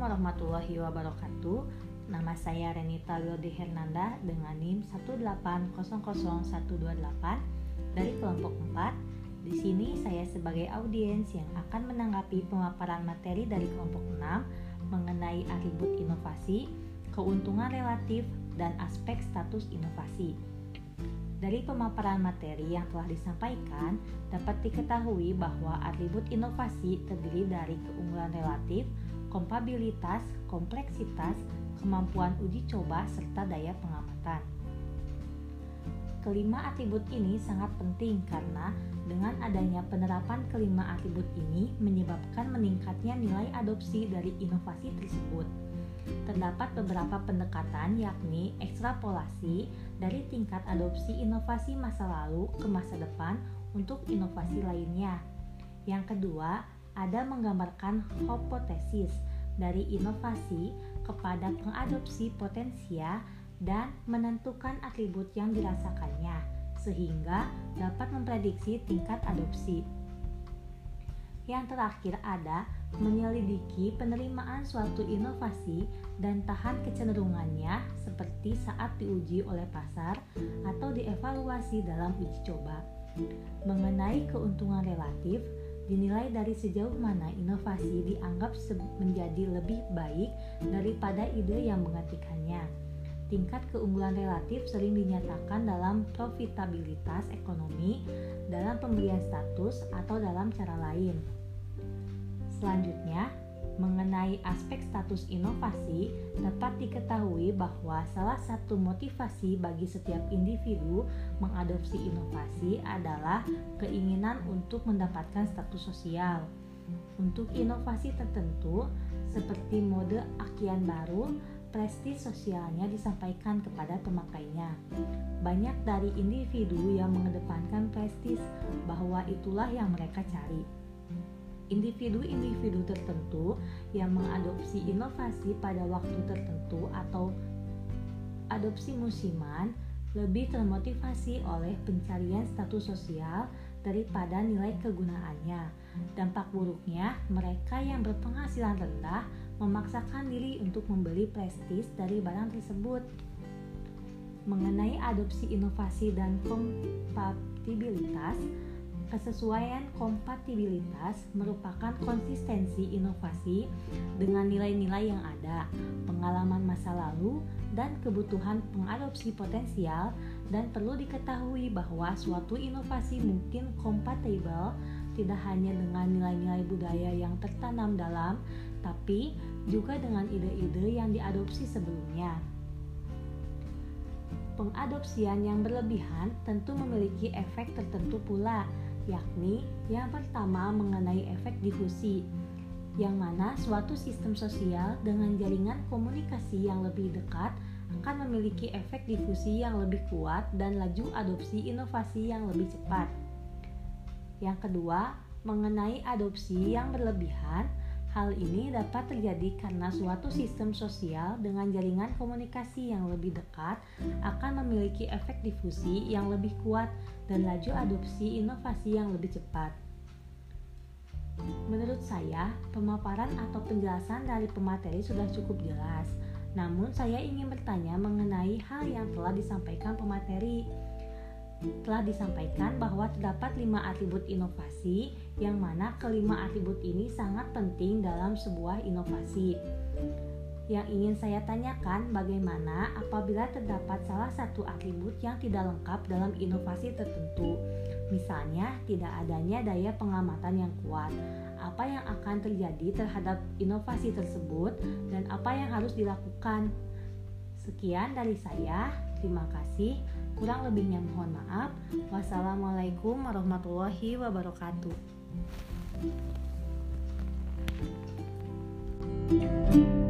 warahmatullahi wabarakatuh. Nama saya Renita Wilde Hernanda dengan NIM 1800128 dari kelompok 4. Di sini saya sebagai audiens yang akan menanggapi pemaparan materi dari kelompok 6 mengenai atribut inovasi, keuntungan relatif, dan aspek status inovasi. Dari pemaparan materi yang telah disampaikan, dapat diketahui bahwa atribut inovasi terdiri dari keunggulan relatif, kompabilitas, kompleksitas, kemampuan uji coba, serta daya pengamatan. Kelima atribut ini sangat penting karena dengan adanya penerapan kelima atribut ini menyebabkan meningkatnya nilai adopsi dari inovasi tersebut terdapat beberapa pendekatan yakni ekstrapolasi dari tingkat adopsi inovasi masa lalu ke masa depan untuk inovasi lainnya. Yang kedua, ada menggambarkan hipotesis dari inovasi kepada pengadopsi potensia dan menentukan atribut yang dirasakannya sehingga dapat memprediksi tingkat adopsi. Yang terakhir ada menyelidiki penerimaan suatu inovasi dan tahan kecenderungannya seperti saat diuji oleh pasar atau dievaluasi dalam uji coba. Mengenai keuntungan relatif, dinilai dari sejauh mana inovasi dianggap menjadi lebih baik daripada ide yang menggantikannya. Tingkat keunggulan relatif sering dinyatakan dalam profitabilitas ekonomi, dalam pemberian status, atau dalam cara lain. Selanjutnya, mengenai aspek status inovasi, dapat diketahui bahwa salah satu motivasi bagi setiap individu mengadopsi inovasi adalah keinginan untuk mendapatkan status sosial. Untuk inovasi tertentu, seperti mode akian baru, prestis sosialnya disampaikan kepada pemakainya. Banyak dari individu yang mengedepankan prestis bahwa itulah yang mereka cari individu-individu tertentu yang mengadopsi inovasi pada waktu tertentu atau adopsi musiman lebih termotivasi oleh pencarian status sosial daripada nilai kegunaannya. Dampak buruknya, mereka yang berpenghasilan rendah memaksakan diri untuk membeli prestis dari barang tersebut. Mengenai adopsi inovasi dan kompatibilitas, Kesesuaian kompatibilitas merupakan konsistensi inovasi dengan nilai-nilai yang ada, pengalaman masa lalu, dan kebutuhan pengadopsi potensial dan perlu diketahui bahwa suatu inovasi mungkin kompatibel tidak hanya dengan nilai-nilai budaya yang tertanam dalam, tapi juga dengan ide-ide yang diadopsi sebelumnya. Pengadopsian yang berlebihan tentu memiliki efek tertentu pula, yakni yang pertama mengenai efek difusi, yang mana suatu sistem sosial dengan jaringan komunikasi yang lebih dekat akan memiliki efek difusi yang lebih kuat dan laju adopsi inovasi yang lebih cepat. Yang kedua, mengenai adopsi yang berlebihan, Hal ini dapat terjadi karena suatu sistem sosial dengan jaringan komunikasi yang lebih dekat akan memiliki efek difusi yang lebih kuat dan laju adopsi inovasi yang lebih cepat. Menurut saya, pemaparan atau penjelasan dari pemateri sudah cukup jelas. Namun, saya ingin bertanya mengenai hal yang telah disampaikan pemateri telah disampaikan bahwa terdapat lima atribut inovasi yang mana kelima atribut ini sangat penting dalam sebuah inovasi. Yang ingin saya tanyakan bagaimana apabila terdapat salah satu atribut yang tidak lengkap dalam inovasi tertentu. Misalnya, tidak adanya daya pengamatan yang kuat. Apa yang akan terjadi terhadap inovasi tersebut dan apa yang harus dilakukan? Sekian dari saya. Terima kasih. Kurang lebihnya mohon maaf. Wassalamualaikum warahmatullahi wabarakatuh. thank you